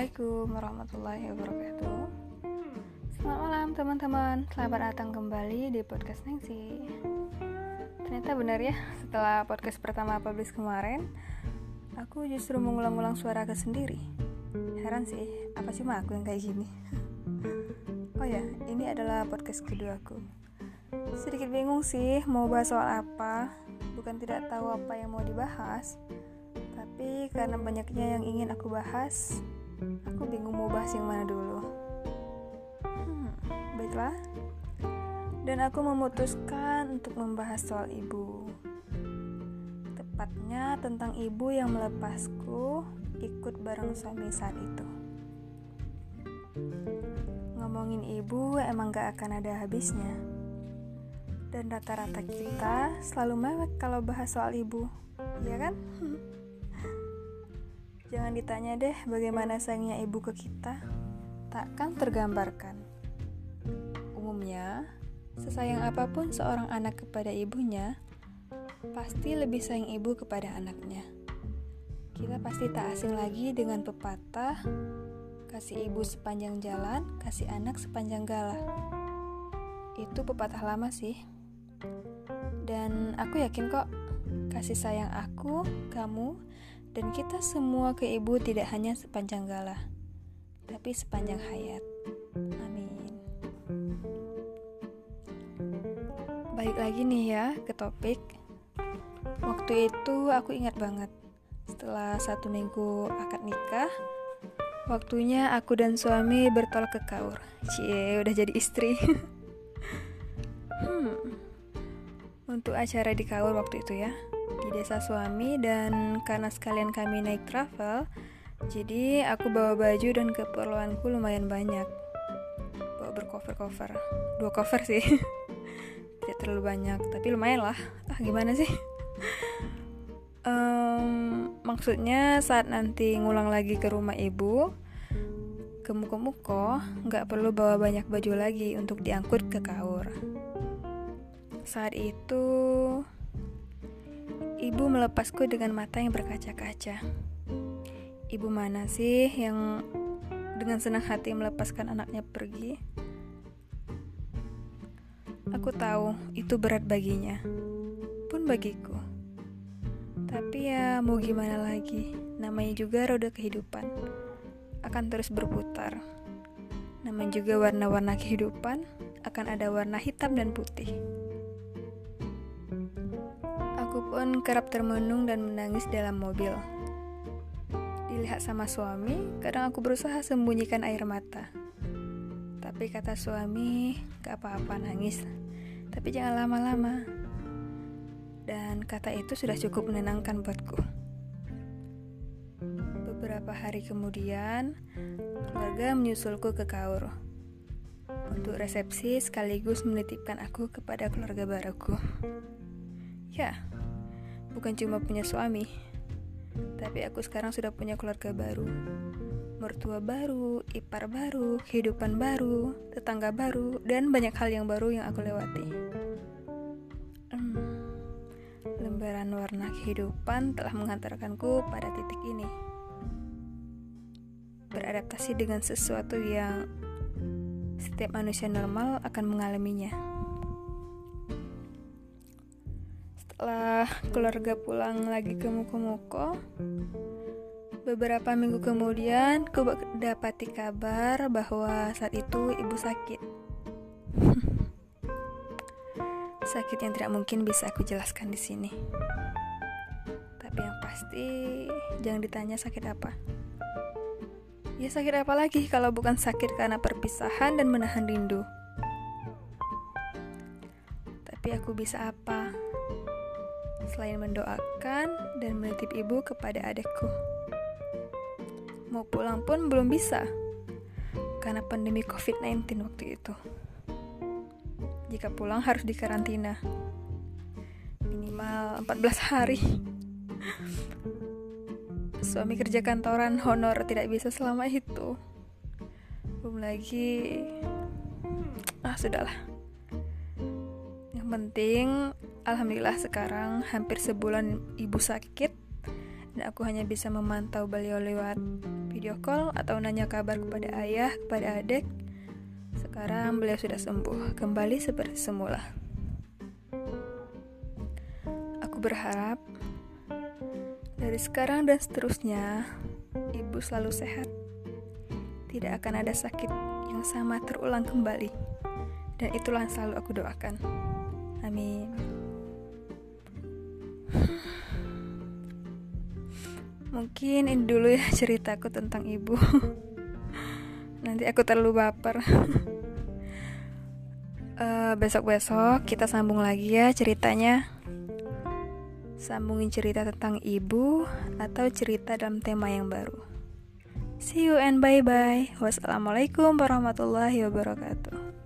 Assalamualaikum warahmatullahi wabarakatuh. Selamat malam teman-teman. Selamat datang kembali di podcast Nengsi Ternyata benar ya Setelah podcast pertama publish kemarin Aku justru mengulang-ulang suara ke sendiri. Heran sih Apa cuma aku yang kayak gini? Oh ya Ini adalah podcast kedua aku. Sedikit bingung sih Mau bahas soal apa. Bukan tidak tahu apa yang mau dibahas. Tapi karena banyaknya yang ingin aku bahas, aku bingung mau bahas yang mana dulu. Hmm, baiklah. Dan aku memutuskan untuk membahas soal ibu. Tepatnya tentang ibu yang melepasku ikut bareng suami saat itu. Ngomongin ibu emang gak akan ada habisnya. Dan rata-rata kita selalu mewek kalau bahas soal ibu, ya kan? Jangan ditanya deh bagaimana sayangnya ibu ke kita, takkan tergambarkan. Umumnya, sesayang apa pun seorang anak kepada ibunya, pasti lebih sayang ibu kepada anaknya. Kita pasti tak asing lagi dengan pepatah, kasih ibu sepanjang jalan, kasih anak sepanjang gala. Itu pepatah lama sih. Dan aku yakin kok, kasih sayang aku, kamu, dan kita semua ke ibu tidak hanya sepanjang galah, tapi sepanjang hayat. Amin. Balik lagi nih ya ke topik. Waktu itu aku ingat banget. Setelah satu minggu akad nikah, waktunya aku dan suami bertolak ke Kaur. Cie, udah jadi istri. hmm. Untuk acara di Kaur waktu itu ya di desa suami dan karena sekalian kami naik travel jadi aku bawa baju dan keperluanku lumayan banyak. Bawa bercover-cover. Dua cover sih. Tidak terlalu banyak tapi lumayan lah. Ah gimana sih? Um, maksudnya saat nanti ngulang lagi ke rumah ibu ke muko-muko nggak perlu bawa banyak baju lagi untuk diangkut ke kaur. Saat itu Ibu melepasku dengan mata yang berkaca-kaca. Ibu mana sih yang dengan senang hati melepaskan anaknya pergi? Aku tahu itu berat baginya, pun bagiku. Tapi ya mau gimana lagi, namanya juga roda kehidupan. Akan terus berputar. Namanya juga warna-warna kehidupan, akan ada warna hitam dan putih. Aku pun kerap termenung dan menangis dalam mobil. Dilihat sama suami, kadang aku berusaha sembunyikan air mata. Tapi kata suami, gak apa-apa nangis, tapi jangan lama-lama. Dan kata itu sudah cukup menenangkan buatku. Beberapa hari kemudian, keluarga menyusulku ke Kaur untuk resepsi sekaligus menitipkan aku kepada keluarga baruku. Ya, bukan cuma punya suami, tapi aku sekarang sudah punya keluarga baru, mertua baru, ipar baru, kehidupan baru, tetangga baru, dan banyak hal yang baru yang aku lewati. Hmm, lembaran warna kehidupan telah mengantarkanku pada titik ini. Beradaptasi dengan sesuatu yang setiap manusia normal akan mengalaminya. Setelah keluarga pulang lagi ke Muko-Muko Beberapa minggu kemudian ku dapati kabar bahwa saat itu ibu sakit. Sakit yang tidak mungkin bisa aku jelaskan di sini. Tapi yang pasti jangan ditanya sakit apa. Ya sakit apa lagi kalau bukan sakit karena perpisahan dan menahan rindu? Tapi aku bisa apa? Selain mendoakan dan menitip ibu kepada adekku. Mau pulang pun belum bisa, karena pandemi COVID-19 waktu itu. Jika pulang harus dikarantina, minimal 14 hari. Suami kerja kantoran honor tidak bisa selama itu. Belum lagi, ah sudahlah. Yang penting Alhamdulillah sekarang hampir sebulan ibu sakit dan aku hanya bisa memantau beliau lewat video call atau nanya kabar kepada ayah, kepada adik. Sekarang beliau sudah sembuh, kembali seperti semula. Aku berharap dari sekarang dan seterusnya ibu selalu sehat. Tidak akan ada sakit yang sama terulang kembali. Dan itulah yang selalu aku doakan. Amin. Mungkin ini dulu ya ceritaku tentang ibu. Nanti aku terlalu baper. uh, besok-besok kita sambung lagi ya ceritanya. Sambungin cerita tentang ibu atau cerita dalam tema yang baru. See you and bye bye. Wassalamualaikum warahmatullahi wabarakatuh.